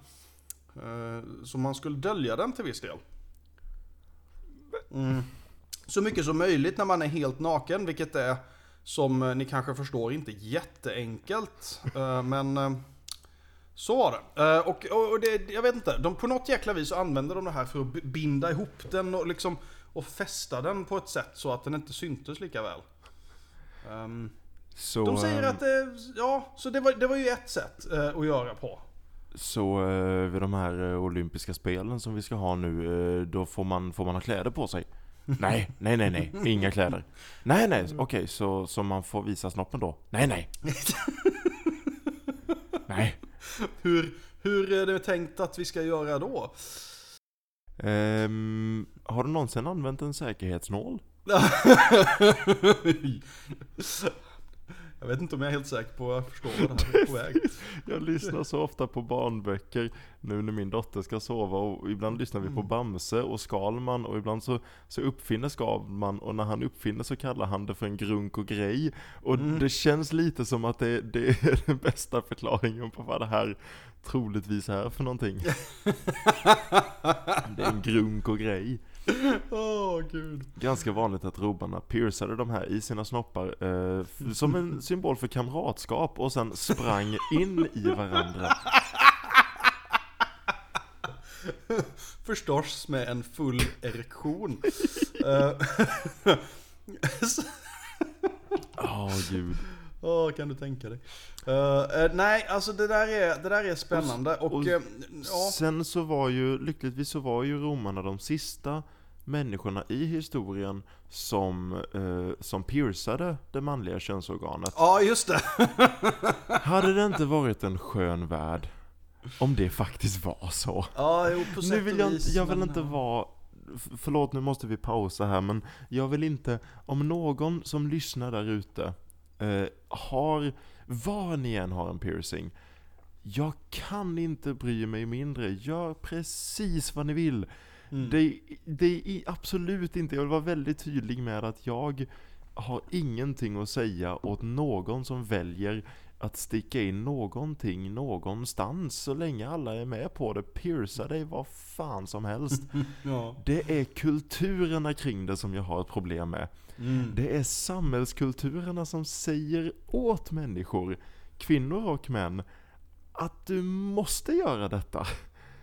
[SPEAKER 2] Så man skulle dölja den till viss del. Mm. Så mycket som möjligt när man är helt naken, vilket är som eh, ni kanske förstår inte jätteenkelt. Eh, Men eh, så var det. Och, och det, jag vet inte, de, på något jäkla vis så använder de det här för att binda ihop den och liksom och fästa den på ett sätt så att den inte syntes lika väl. Ehm,
[SPEAKER 3] Så,
[SPEAKER 2] de säger att, eh, ja, så det var, det var ju ett sätt att göra på.
[SPEAKER 3] Så vid de här olympiska spelen som vi ska ha nu, då får man, får man ha kläder på sig? Nej, nej, nej, nej, inga kläder. Nej, nej, okej, så, så man får visa snoppen då? Nej, nej. Nej.
[SPEAKER 2] Hur, hur är det tänkt att vi ska göra då?
[SPEAKER 3] Ehm, har du någonsin använt en säkerhetsnål?
[SPEAKER 2] Jag vet inte om jag är helt säker på att jag förstår vad det här är på väg.
[SPEAKER 3] Jag lyssnar så ofta på barnböcker nu när min dotter ska sova och ibland lyssnar vi på Bamse och Skalman och ibland så, så uppfinner Skalman och när han uppfinner så kallar han det för en grunk och grej. Och det känns lite som att det, det är den bästa förklaringen på vad det här troligtvis är för någonting. Det är en grunk och grej.
[SPEAKER 2] Åh gud.
[SPEAKER 3] Ganska vanligt att robarna piercade de här i sina snoppar eh, som en symbol för kamratskap och sen sprang in i varandra.
[SPEAKER 2] Förstås med en full erektion. Eh,
[SPEAKER 3] Åh gud.
[SPEAKER 2] Åh, kan du tänka dig? Eh, eh, nej, alltså det där är, det där är spännande och,
[SPEAKER 3] och
[SPEAKER 2] eh, ja.
[SPEAKER 3] Sen så var ju, lyckligtvis så var ju romarna de sista människorna i historien som, eh, som piercade det manliga könsorganet.
[SPEAKER 2] Ja, just det.
[SPEAKER 3] Hade det inte varit en skön värld om det faktiskt var så?
[SPEAKER 2] Ja, jo, på
[SPEAKER 3] Nu
[SPEAKER 2] sätt
[SPEAKER 3] vill
[SPEAKER 2] och
[SPEAKER 3] jag,
[SPEAKER 2] vis,
[SPEAKER 3] jag vill
[SPEAKER 2] men,
[SPEAKER 3] inte vara Förlåt nu måste vi pausa här men jag vill inte Om någon som lyssnar där ute eh, Har Var ni än har en piercing Jag kan inte bry mig mindre Gör precis vad ni vill
[SPEAKER 2] Mm.
[SPEAKER 3] det, det är absolut inte Jag vill vara väldigt tydlig med att jag Har ingenting att säga åt någon som väljer att sticka in någonting någonstans så länge alla är med på det. Pierca dig vad fan som helst.
[SPEAKER 2] Ja.
[SPEAKER 3] Det är kulturerna kring det som jag har ett problem med.
[SPEAKER 2] Mm.
[SPEAKER 3] Det är samhällskulturerna som säger åt människor, kvinnor och män, att du måste göra detta.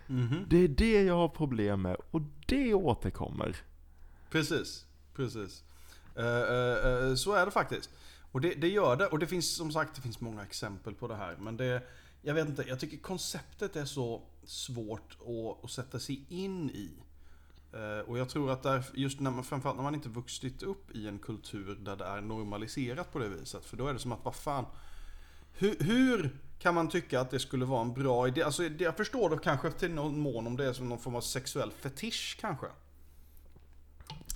[SPEAKER 2] Mhm.
[SPEAKER 3] Det är det jag har problem med och det återkommer.
[SPEAKER 2] Precis, precis. Eh, eh, eh, så är det faktiskt. Och det, det gör det. Och det finns som sagt det finns många exempel på det här. Men det, jag vet inte, jag tycker konceptet är så svårt att, att sätta sig in i. Och jag tror att där, just när man, framförallt när man inte vuxit upp i en kultur där det är normaliserat på det viset. För då är det som att, vad fan. Hur, hur kan man tycka att det skulle vara en bra idé? Alltså, det- jag förstår då kanske till någon mån om det är som någon form av sexuell fetisch kanske.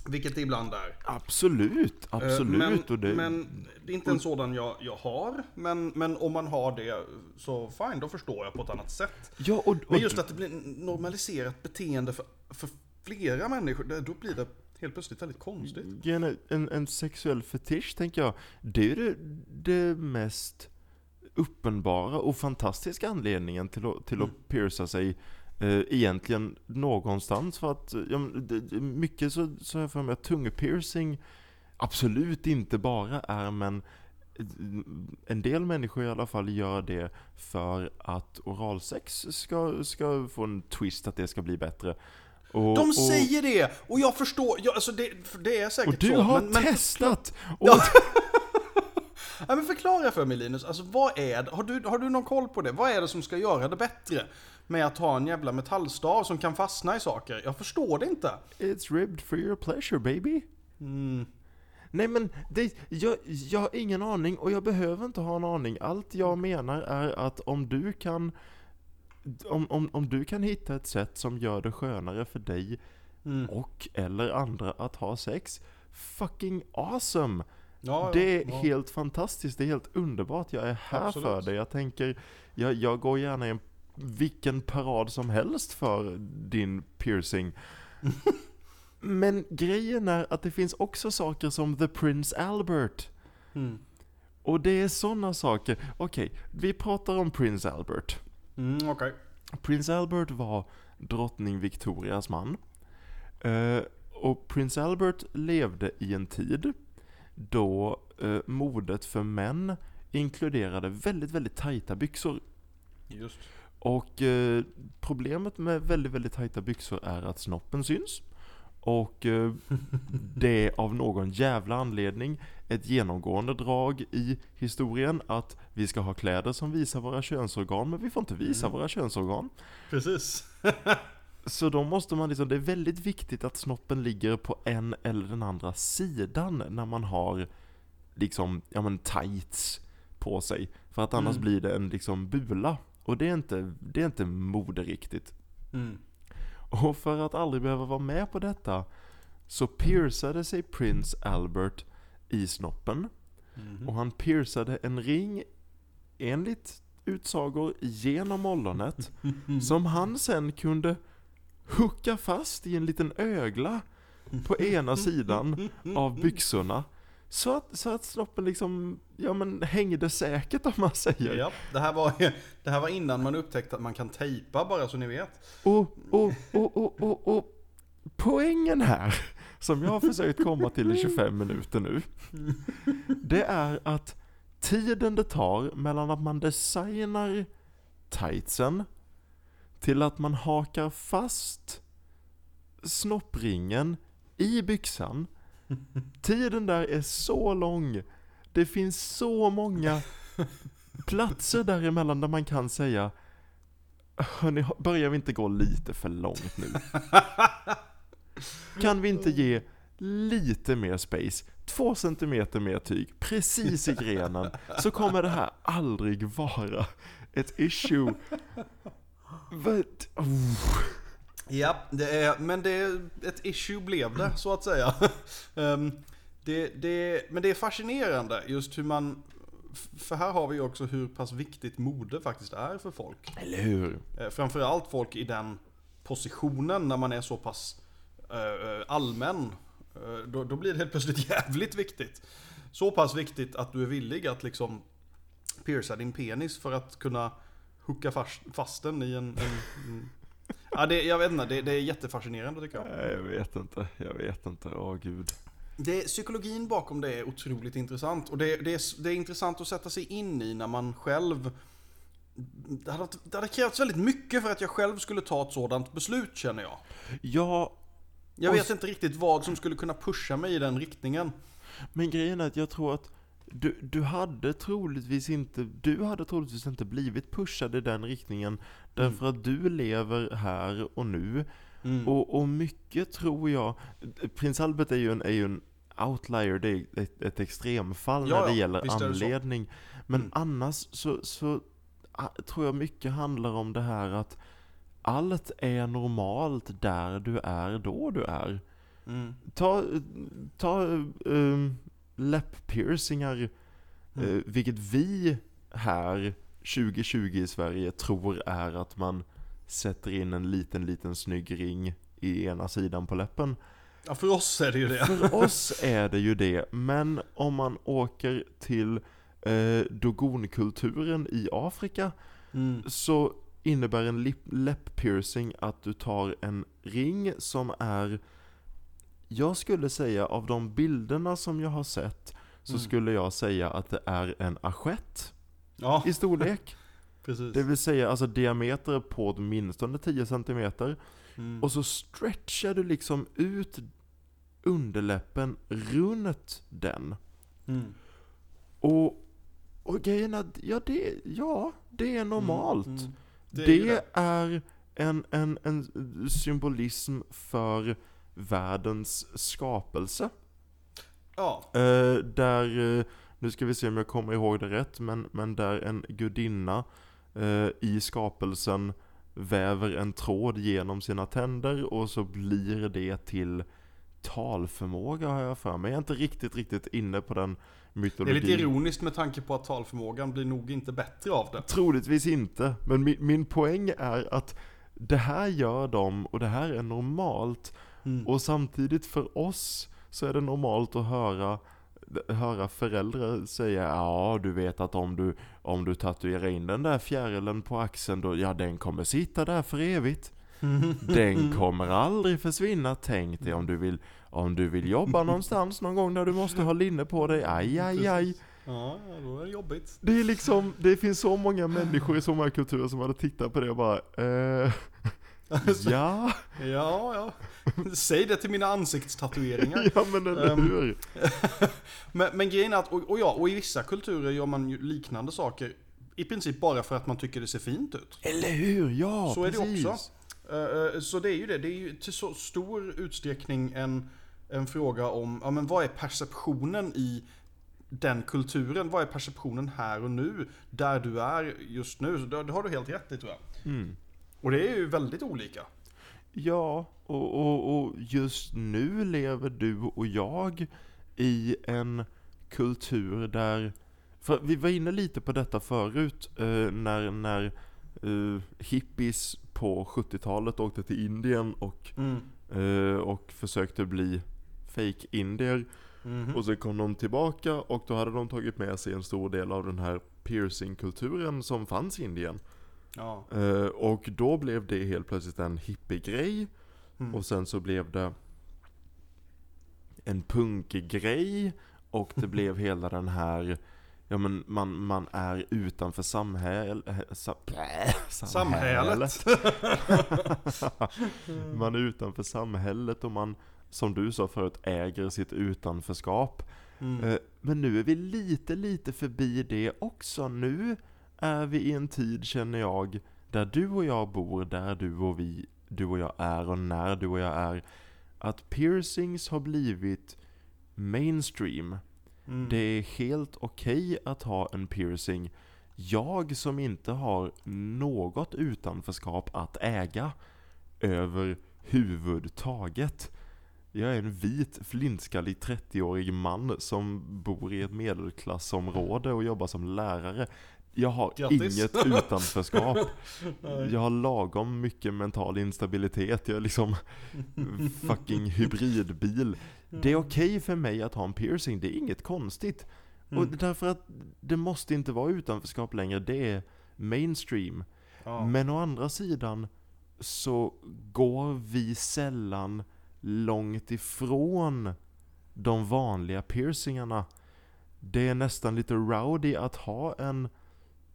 [SPEAKER 2] Vilket det ibland är.
[SPEAKER 3] Absolut,
[SPEAKER 2] Eh,
[SPEAKER 3] absolut.
[SPEAKER 2] Men,
[SPEAKER 3] och det,
[SPEAKER 2] men det är inte en sådan jag, jag har. Men, men om man har det så fine, då förstår jag på ett annat sätt.
[SPEAKER 3] ja, och, och,
[SPEAKER 2] Men just att det blir normaliserat beteende för, för flera människor, det- då blir det helt plötsligt väldigt konstigt.
[SPEAKER 3] en, en, en sexuell fetisch tänker jag, det är det, det mest uppenbara och fantastiska anledningen till att, till
[SPEAKER 2] Mm.
[SPEAKER 3] att pierca sig eh, egentligen någonstans för att, ja, men mycket så, så har jag för mig att tungpiercing absolut inte bara är men eh, en del människor i alla fall gör det för att oralsex ska, ska få en twist, att det ska bli bättre. Och,
[SPEAKER 2] De
[SPEAKER 3] och-
[SPEAKER 2] säger det! Och jag förstår, ja, alltså det, det är säkert
[SPEAKER 3] Och du
[SPEAKER 2] så.
[SPEAKER 3] har
[SPEAKER 2] men, men,
[SPEAKER 3] testat! Och,
[SPEAKER 2] Ja. Ja, men förklara för mig Linus, alltså vad är det, har du, har du någon koll på det? Vad är det som ska göra det bättre? Med att ha en jävla metallstav som kan fastna i saker? Jag förstår det inte.
[SPEAKER 3] It's ribbed for your pleasure baby.
[SPEAKER 2] Mm.
[SPEAKER 3] Nej men, det, jag, jag har ingen aning och jag behöver inte ha en aning. Allt jag menar är att om du kan om, om, om du kan hitta ett sätt som gör det skönare för dig
[SPEAKER 2] Mm.
[SPEAKER 3] och eller andra att ha sex, fucking awesome!
[SPEAKER 2] Ja,
[SPEAKER 3] Det är
[SPEAKER 2] ja.
[SPEAKER 3] helt fantastiskt, det är helt underbart. Jag är här
[SPEAKER 2] Absolut.
[SPEAKER 3] för det. Jag tänker, jag, jag går gärna i en, vilken parad som helst för din piercing. Men grejen är att det finns också saker som The Prince Albert.
[SPEAKER 2] Mm.
[SPEAKER 3] Och det är sådana saker. Okej, vi pratar om Prince Albert.
[SPEAKER 2] Mm, okej.
[SPEAKER 3] Prins Albert var drottning Victorias man. Eh, och prins Albert levde i en tid då eh, modet för män inkluderade väldigt, väldigt tajta byxor.
[SPEAKER 2] Just.
[SPEAKER 3] Och eh, problemet med väldigt, väldigt tajta byxor är att snoppen syns. Och eh, det är av någon jävla anledning ett genomgående drag i historien att vi ska ha kläder som visar våra könsorgan, men vi får inte visa
[SPEAKER 2] Mm.
[SPEAKER 3] våra könsorgan.
[SPEAKER 2] Precis.
[SPEAKER 3] Så då måste man liksom, det är väldigt viktigt att snoppen ligger på en eller den andra sidan när man har liksom, ja men tights på sig. För att annars
[SPEAKER 2] Mm.
[SPEAKER 3] blir det en liksom bula. Och det är inte, det är inte moderiktigt.
[SPEAKER 2] Mm.
[SPEAKER 3] Och för att aldrig behöva vara med på detta så piercade sig Prince Albert i snoppen.
[SPEAKER 2] Mhm.
[SPEAKER 3] Och han piercade en ring, enligt utsagor, genom ollonet. Som han sen kunde hucka fast i en liten ögla på ena sidan av byxorna. Så att, så att snoppen liksom, ja men hängde säkert om man säger.
[SPEAKER 2] Ja, det här, var, det här var innan man upptäckte att man kan tejpa bara så ni vet.
[SPEAKER 3] Och, och, och, och, och, och poängen här, som jag har försökt komma till i 25 minuter nu, det är att tiden det tar mellan att man designar tightsen till att man hakar fast snoppringen i byxan, tiden där är så lång. Det finns så många platser däremellan där man kan säga Hörni, börjar vi inte gå lite för långt nu? Kan vi inte ge lite mer space? Två centimeter mer tyg, precis i grenen, så kommer det här aldrig vara ett issue. Vad? Oh.
[SPEAKER 2] Ja, det är, men det är, ett issue blev det så att säga. Ehm, det, det, men det är fascinerande just hur man, för här har vi också hur pass viktigt mode faktiskt är för folk.
[SPEAKER 3] Eller hur?
[SPEAKER 2] Eh, Framförallt folk i den positionen när man är så pass eh, allmän. Eh, Då, då blir det helt plötsligt jävligt viktigt. Så pass viktigt att du är villig att liksom pierca din penis för att kunna hooka fast, fast den i en... en, en ja, det, jag vet inte, det, det är jättefascinerande tycker jag.
[SPEAKER 3] Nej, jag vet inte, jag vet inte, åh gud.
[SPEAKER 2] Det, psykologin bakom det är otroligt intressant. Och det, det, är, det är intressant att sätta sig in i när man själv... Det hade, det hade krävts väldigt mycket för att jag själv skulle ta ett sådant beslut känner jag.
[SPEAKER 3] Ja,
[SPEAKER 2] Jag vet inte riktigt vad som skulle kunna pusha mig i den riktningen.
[SPEAKER 3] men grejen är att jag tror att du, du hade troligtvis inte, du hade troligtvis inte blivit pushad i den riktningen därför att du lever här och nu
[SPEAKER 2] Mm.
[SPEAKER 3] Och, och mycket tror jag, Prins Albert är ju en, är ju en outlier, det är ett, ett extremfall
[SPEAKER 2] Ja,
[SPEAKER 3] när det
[SPEAKER 2] ja,
[SPEAKER 3] gäller
[SPEAKER 2] visst är det
[SPEAKER 3] anledning. Men
[SPEAKER 2] Mm.
[SPEAKER 3] annars så, så tror jag mycket handlar om det här att allt är normalt där du är då du är.
[SPEAKER 2] Mm.
[SPEAKER 3] Ta, ta um, läpppiercingar,
[SPEAKER 2] Mm.
[SPEAKER 3] eh, vilket vi här 2020 i Sverige tror är att man sätter in en liten, liten snygg ring i ena sidan på läppen.
[SPEAKER 2] Ja, för oss är det ju det.
[SPEAKER 3] För oss är det ju det, men om man åker till eh, dogonkulturen i Afrika
[SPEAKER 2] Mm.
[SPEAKER 3] så innebär en läpppiercing att du tar en ring som är Jag skulle säga av de bilderna som jag har sett så
[SPEAKER 2] Mm.
[SPEAKER 3] skulle jag säga att det är en assiett
[SPEAKER 2] Ja,
[SPEAKER 3] i storlek.
[SPEAKER 2] precis.
[SPEAKER 3] Det vill säga alltså diameter på åtminstone 10 cm.
[SPEAKER 2] Mm.
[SPEAKER 3] Och så stretchar du liksom ut underläppen runt den.
[SPEAKER 2] Mm.
[SPEAKER 3] Och, och grejen är ja det, ja, det är normalt.
[SPEAKER 2] Mm. Mm.
[SPEAKER 3] Det,
[SPEAKER 2] är det.
[SPEAKER 3] är en, en, en symbolism för världens skapelse.
[SPEAKER 2] Ja.
[SPEAKER 3] Eh, där, eh, nu ska vi se om jag kommer ihåg det rätt, men, men där en gudinna eh, i skapelsen väver en tråd genom sina tänder och så blir det till talförmåga har jag för mig. Jag är inte riktigt, riktigt inne på den
[SPEAKER 2] Det är
[SPEAKER 3] mytologin.
[SPEAKER 2] lite ironiskt med tanke på att talförmågan blir nog inte bättre av det.
[SPEAKER 3] Troligtvis inte, men min, min poäng är att det här gör de och det här är normalt.
[SPEAKER 2] Mm.
[SPEAKER 3] Och samtidigt för oss så är det normalt att höra, höra föräldrar säga Ja du vet att om du, om du tatuerar in den där fjärilen på axeln då, ja den kommer sitta där för evigt. Den kommer aldrig försvinna. Tänk dig om du vill, om du vill jobba någonstans någon gång där du måste ha linne på dig. Aj, aj, aj.
[SPEAKER 2] Ja, då är det jobbigt.
[SPEAKER 3] Det är liksom, det finns så många människor i så många kulturer som hade tittat på det och bara eh, Ja,
[SPEAKER 2] Ja, ja. Säg det till mina ansiktstatueringar.
[SPEAKER 3] ja men eller
[SPEAKER 2] Ehm,
[SPEAKER 3] hur?
[SPEAKER 2] Men, men grejen är att, och, och ja, och i vissa kulturer gör man ju liknande saker. I princip bara för att man tycker det ser fint ut.
[SPEAKER 3] Eller hur? Ja,
[SPEAKER 2] Så är det
[SPEAKER 3] precis.
[SPEAKER 2] också. Eh, eh, Så det är ju det. Det är ju till så stor utsträckning en, en fråga om, ja men vad är perceptionen i den kulturen? Vad är perceptionen här och nu? Där du är just nu. Så det, det har du helt rätt i tror jag.
[SPEAKER 3] Mm.
[SPEAKER 2] Och det är ju väldigt olika.
[SPEAKER 3] Ja, och, och, och just nu lever du och jag i en kultur där, för vi var inne lite på detta förut, eh, när, när eh, hippies på 70-talet åkte till Indien och, eh, och försökte bli fake-indier.
[SPEAKER 2] Mhm.
[SPEAKER 3] Och så kom de tillbaka och då hade de tagit med sig en stor del av den här piercing-kulturen som fanns i Indien.
[SPEAKER 2] Ja.
[SPEAKER 3] Eh, och då blev det helt plötsligt en hippie-grej.
[SPEAKER 2] Mm.
[SPEAKER 3] Och sen så blev det en punkgrej. Och det blev hela den här, ja men man, man är utanför samhäll, sa, blä,
[SPEAKER 2] Samhället.
[SPEAKER 3] man är utanför samhället och man, som du sa förut, äger sitt utanförskap.
[SPEAKER 2] Mm.
[SPEAKER 3] Eh, Men nu är vi lite, lite förbi det också. Nu är vi i en tid, känner jag, där du och jag bor, där du och vi, du och jag är och när du och jag är. Att piercings har blivit mainstream.
[SPEAKER 2] Mm.
[SPEAKER 3] Det är helt okej att ha en piercing. Jag som inte har något utanförskap att äga överhuvudtaget. Jag är en vit, flintskallig 30-årig man som bor i ett medelklassområde och jobbar som lärare. Jag har
[SPEAKER 2] Grattis.
[SPEAKER 3] inget utanförskap. Jag har lagom mycket mental instabilitet. Jag är liksom fucking hybridbil. Det är okej för mig att ha en piercing, det är inget konstigt. Och
[SPEAKER 2] Mm.
[SPEAKER 3] därför att det måste inte vara utanförskap längre, det är mainstream.
[SPEAKER 2] Ja.
[SPEAKER 3] Men å andra sidan så går vi sällan långt ifrån de vanliga piercingarna. Det är nästan lite rowdy att ha en...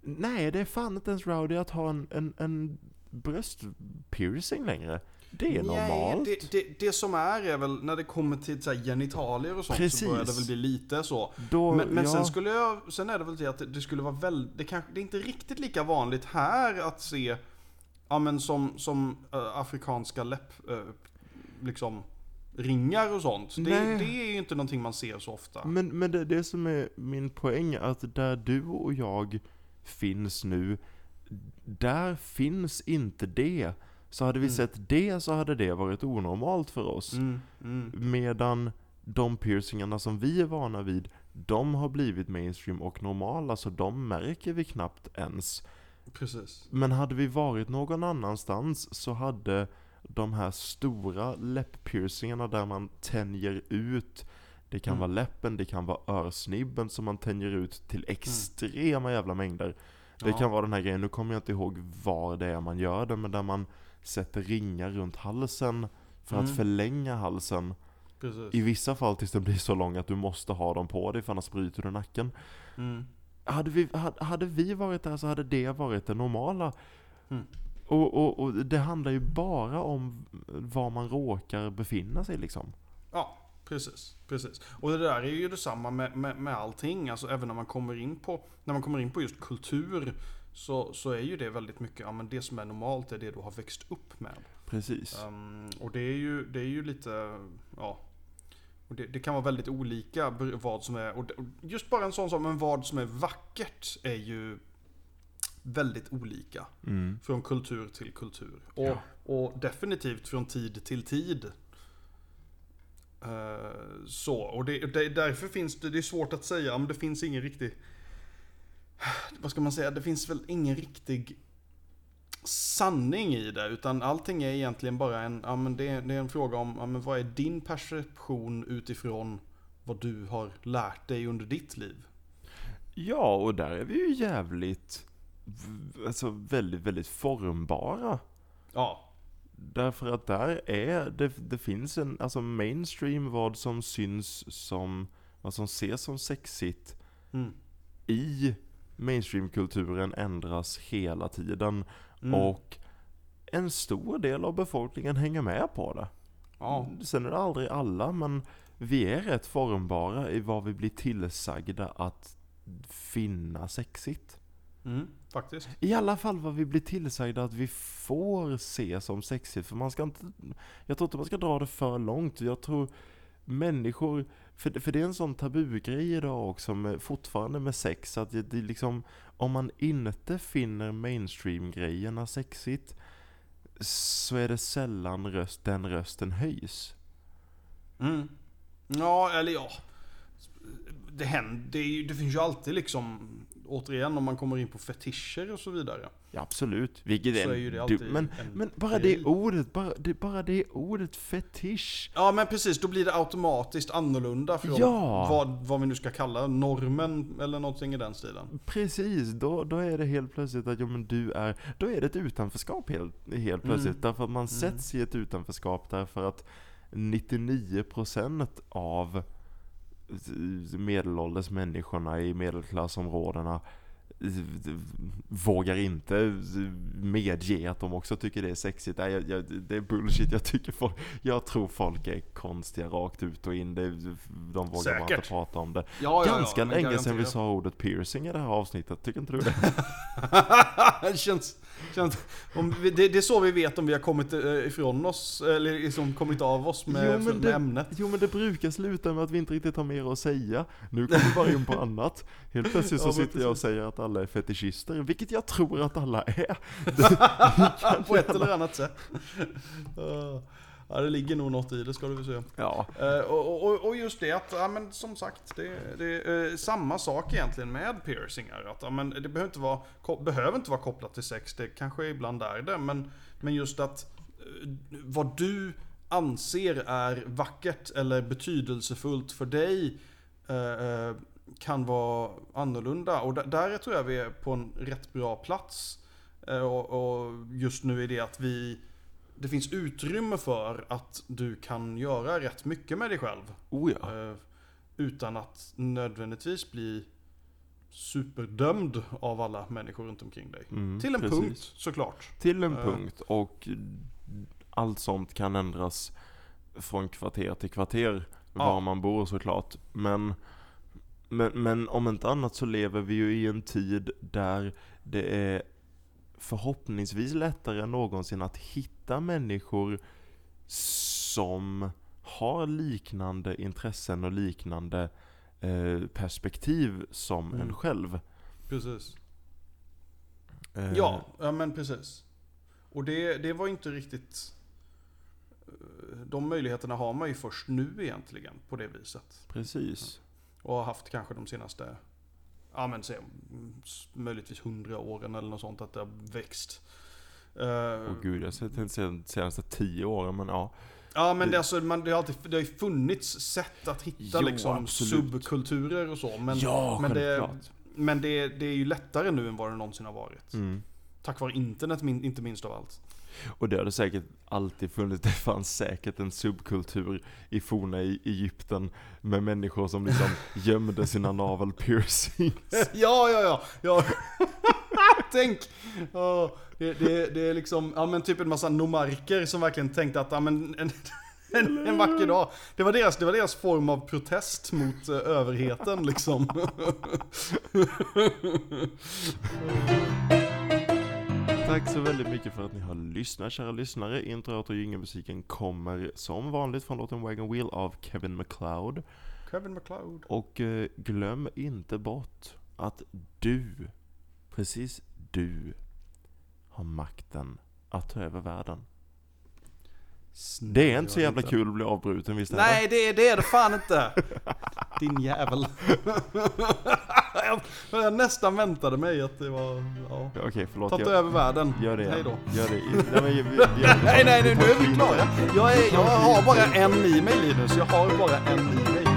[SPEAKER 3] Nej, det är fan inte ens rowdy att ha en, en, en bröstpiercing längre. Det är normalt.
[SPEAKER 2] Nej, det, det, det som är är väl när det kommer till så genitalier och sånt
[SPEAKER 3] Precis.
[SPEAKER 2] så börjar det väl bli lite så.
[SPEAKER 3] Då,
[SPEAKER 2] Men, men
[SPEAKER 3] ja,
[SPEAKER 2] sen skulle jag, sen är det väl det att det, skulle vara väldigt, det, kanske, det är inte riktigt lika vanligt här att se, ja men som, som äh, afrikanska läpp, äh, liksom ringar och sånt. Det, det är ju inte någonting man ser så ofta.
[SPEAKER 3] Men, men det det som är min poäng, att där du och jag finns nu, där finns inte det. Så hade vi
[SPEAKER 2] Mm.
[SPEAKER 3] sett det så hade det varit onormalt för oss.
[SPEAKER 2] Mm, mm.
[SPEAKER 3] Medan de piercingarna som vi är vana vid, de har blivit mainstream och normala, så de märker vi knappt ens.
[SPEAKER 2] Precis.
[SPEAKER 3] Men hade vi varit någon annanstans så hade de här stora läpppiercingarna där man tänjer ut Det kan
[SPEAKER 2] Mm.
[SPEAKER 3] vara läppen, det kan vara örsnibben som man tänjer ut till extrema jävla mängder. Det
[SPEAKER 2] Ja.
[SPEAKER 3] kan vara den här grejen, nu kommer jag inte ihåg var det är man gör det, men där man sätter ringar runt halsen för att
[SPEAKER 2] Mm.
[SPEAKER 3] förlänga halsen.
[SPEAKER 2] Precis.
[SPEAKER 3] I vissa fall tills den blir så lång att du måste ha dem på dig för annars bryter du nacken.
[SPEAKER 2] Mm.
[SPEAKER 3] Hade vi, hade, hade vi varit där så hade det varit det normala.
[SPEAKER 2] Mm.
[SPEAKER 3] Och, och, och det handlar ju bara om var man råkar befinna sig liksom.
[SPEAKER 2] Ja, precis. precis. Och det där är ju detsamma med, med, med allting. Alltså även när man kommer in på, när man kommer in på just kultur så, så är ju det väldigt mycket, ja men det som är normalt är det du har växt upp med.
[SPEAKER 3] Precis.
[SPEAKER 2] Um, och det är ju, det är ju lite, ja. Och det, det kan vara väldigt olika vad som är, och just bara en sån sak, men vad som är vackert är ju väldigt olika.
[SPEAKER 3] Mm.
[SPEAKER 2] Från kultur till kultur. Och,
[SPEAKER 3] Ja.
[SPEAKER 2] och definitivt från tid till tid. Eh, så, och det, det, därför finns det, det är svårt att säga, men det finns ingen riktig, vad ska man säga, det finns väl ingen riktig sanning i det, utan allting är egentligen bara en, ja men det, det är en fråga om, ja men vad är din perception utifrån vad du har lärt dig under ditt liv?
[SPEAKER 3] Ja, och där är vi ju jävligt, alltså väldigt, väldigt formbara.
[SPEAKER 2] Ja,
[SPEAKER 3] Därför att där är, det, det finns en, alltså mainstream vad som syns som, vad som ses som sexigt
[SPEAKER 2] mm.
[SPEAKER 3] i mainstreamkulturen ändras hela tiden.
[SPEAKER 2] Mm.
[SPEAKER 3] Och en stor del av befolkningen hänger med på det.
[SPEAKER 2] ja.
[SPEAKER 3] Sen är det aldrig alla, men vi är rätt formbara i vad vi blir tillsagda att finna sexigt.
[SPEAKER 2] Mm, faktiskt.
[SPEAKER 3] I alla fall vad vi blir tillsagda att vi får se som sexigt. För man ska inte, jag tror inte man ska dra det för långt. Jag tror människor, för, för det är en sån tabugrej idag också med, fortfarande med sex. Att det, det liksom, om man inte finner mainstream-grejerna sexigt så är det sällan röst, den rösten höjs.
[SPEAKER 2] Mm. Ja, eller ja. Det händer, det, är, det finns ju alltid liksom, återigen om man kommer in på fetischer och så vidare.
[SPEAKER 3] Ja, absolut. Vilket är,
[SPEAKER 2] är det
[SPEAKER 3] du,
[SPEAKER 2] alltid
[SPEAKER 3] men,
[SPEAKER 2] en
[SPEAKER 3] men bara det ordet, bara det, bara det ordet fetisch.
[SPEAKER 2] Ja men precis, då blir det automatiskt annorlunda från
[SPEAKER 3] Ja.
[SPEAKER 2] vad, vad vi nu ska kalla normen eller någonting i den stilen.
[SPEAKER 3] Precis, då, då är det helt plötsligt att ja, men du är, då är det ett utanförskap helt, helt plötsligt. Därför att man sätts i ett utanförskap därför att 99% av medelålders människorna i medelklassområdena eh, vågar inte medge att de också tycker det är sexigt. Nej, jag, jag, det är bullshit. Jag, tycker folk, jag tror folk är konstiga rakt ut och in. Det, de vågar bara
[SPEAKER 2] Säkert.
[SPEAKER 3] inte prata om det.
[SPEAKER 2] Ja,
[SPEAKER 3] Ganska
[SPEAKER 2] men
[SPEAKER 3] länge sedan vi sa ordet piercing i det här avsnittet, tycker inte du det?
[SPEAKER 2] det känns om vi, det, det är så vi vet om vi har kommit eh, ifrån oss, eller liksom kommit av oss med,
[SPEAKER 3] Jo,
[SPEAKER 2] med
[SPEAKER 3] det-
[SPEAKER 2] ämnet.
[SPEAKER 3] Jo men det brukar sluta med att vi inte riktigt har mer att säga. Nu kommer vi bara in på annat. Helt plötsligt så
[SPEAKER 2] Ja,
[SPEAKER 3] sitter jag och säger att alla är fetischister, vilket jag tror att alla är.
[SPEAKER 2] på ett eller annat sätt. Ja, det ligger nog något i det ska du väl säga.
[SPEAKER 3] Ja.
[SPEAKER 2] Eh, och, och, och just det att, ja men som sagt, det, det är eh, samma sak egentligen med piercingar. Att, ja, men det behöver inte, vara, behöver inte vara kopplat till sex, det kanske ibland är det. Men, men just att eh, vad du anser är vackert eller betydelsefullt för dig eh, eh, kan vara annorlunda. Och där, där tror jag vi är på en rätt bra plats. Eh, och, och just nu är det att vi det finns utrymme för att du kan göra rätt mycket med dig själv.
[SPEAKER 3] Oh ja.
[SPEAKER 2] Eh, utan att nödvändigtvis bli superdömd av alla människor runt omkring dig.
[SPEAKER 3] Mm,
[SPEAKER 2] Till en
[SPEAKER 3] precis.
[SPEAKER 2] punkt såklart.
[SPEAKER 3] Till en
[SPEAKER 2] Eh.
[SPEAKER 3] punkt och allt sånt kan ändras från kvarter till kvarter var
[SPEAKER 2] Ja.
[SPEAKER 3] man bor såklart. Men, men, men om inte annat så lever vi ju i en tid där det är förhoppningsvis lättare än någonsin att hitta människor som har liknande intressen och liknande eh, perspektiv som
[SPEAKER 2] Mm.
[SPEAKER 3] en själv.
[SPEAKER 2] Precis.
[SPEAKER 3] Eh,
[SPEAKER 2] Ja, ja men precis. Och det, det var inte riktigt... eh, De möjligheterna har man ju först nu egentligen på det viset.
[SPEAKER 3] Precis.
[SPEAKER 2] Och har haft kanske de senaste, ja men se, möjligtvis hundra åren eller något sånt att det har växt. Eh,
[SPEAKER 3] Åh gud, jag har sett sen- senaste tio åren, men ja.
[SPEAKER 2] ja men
[SPEAKER 3] det-
[SPEAKER 2] alltså, man, det, har alltid, det har ju funnits sätt att hitta
[SPEAKER 3] Jo,
[SPEAKER 2] liksom subkulturer och så. Men,
[SPEAKER 3] ja,
[SPEAKER 2] men, det, men det, det är ju lättare nu än vad det någonsin har varit.
[SPEAKER 3] Mm.
[SPEAKER 2] Tack vare internet min, inte minst av allt.
[SPEAKER 3] Och det har det säkert alltid funnits, det fanns säkert en subkultur i forna E- Egypten med människor som liksom gömde sina navelpiercings.
[SPEAKER 2] ja, ja, ja. ja. Tänk! Ja, det, det, det är liksom, ja men typ en massa nomarker som verkligen tänkte att, ja men en, en, en vacker dag. Det var, deras, det var deras form av protest mot eh, överheten liksom.
[SPEAKER 3] Tack så väldigt mycket för att ni har lyssnat kära lyssnare. Intro, outro och jingelmusiken kommer som vanligt från låten Wagon Wheel av Kevin MacLeod.
[SPEAKER 2] Kevin McLeod.
[SPEAKER 3] Och eh, glöm inte bort att du, precis du, har makten att ta över världen. Det är inte så jävla kul att bli avbruten visst det?
[SPEAKER 2] Nej, det, det är det fan inte. Din jävel. jag, jag nästan väntade mig att det var, ja.
[SPEAKER 3] Okej, förlåt.
[SPEAKER 2] Tagit över världen.
[SPEAKER 3] Gör det.
[SPEAKER 2] Hej då.
[SPEAKER 3] Gör det. Nej, men, vi, vi, vi,
[SPEAKER 2] Nej, nej, nu, nu är vi klara. Jag, är, jag har bara en i mig Linus. Jag har bara en i mig.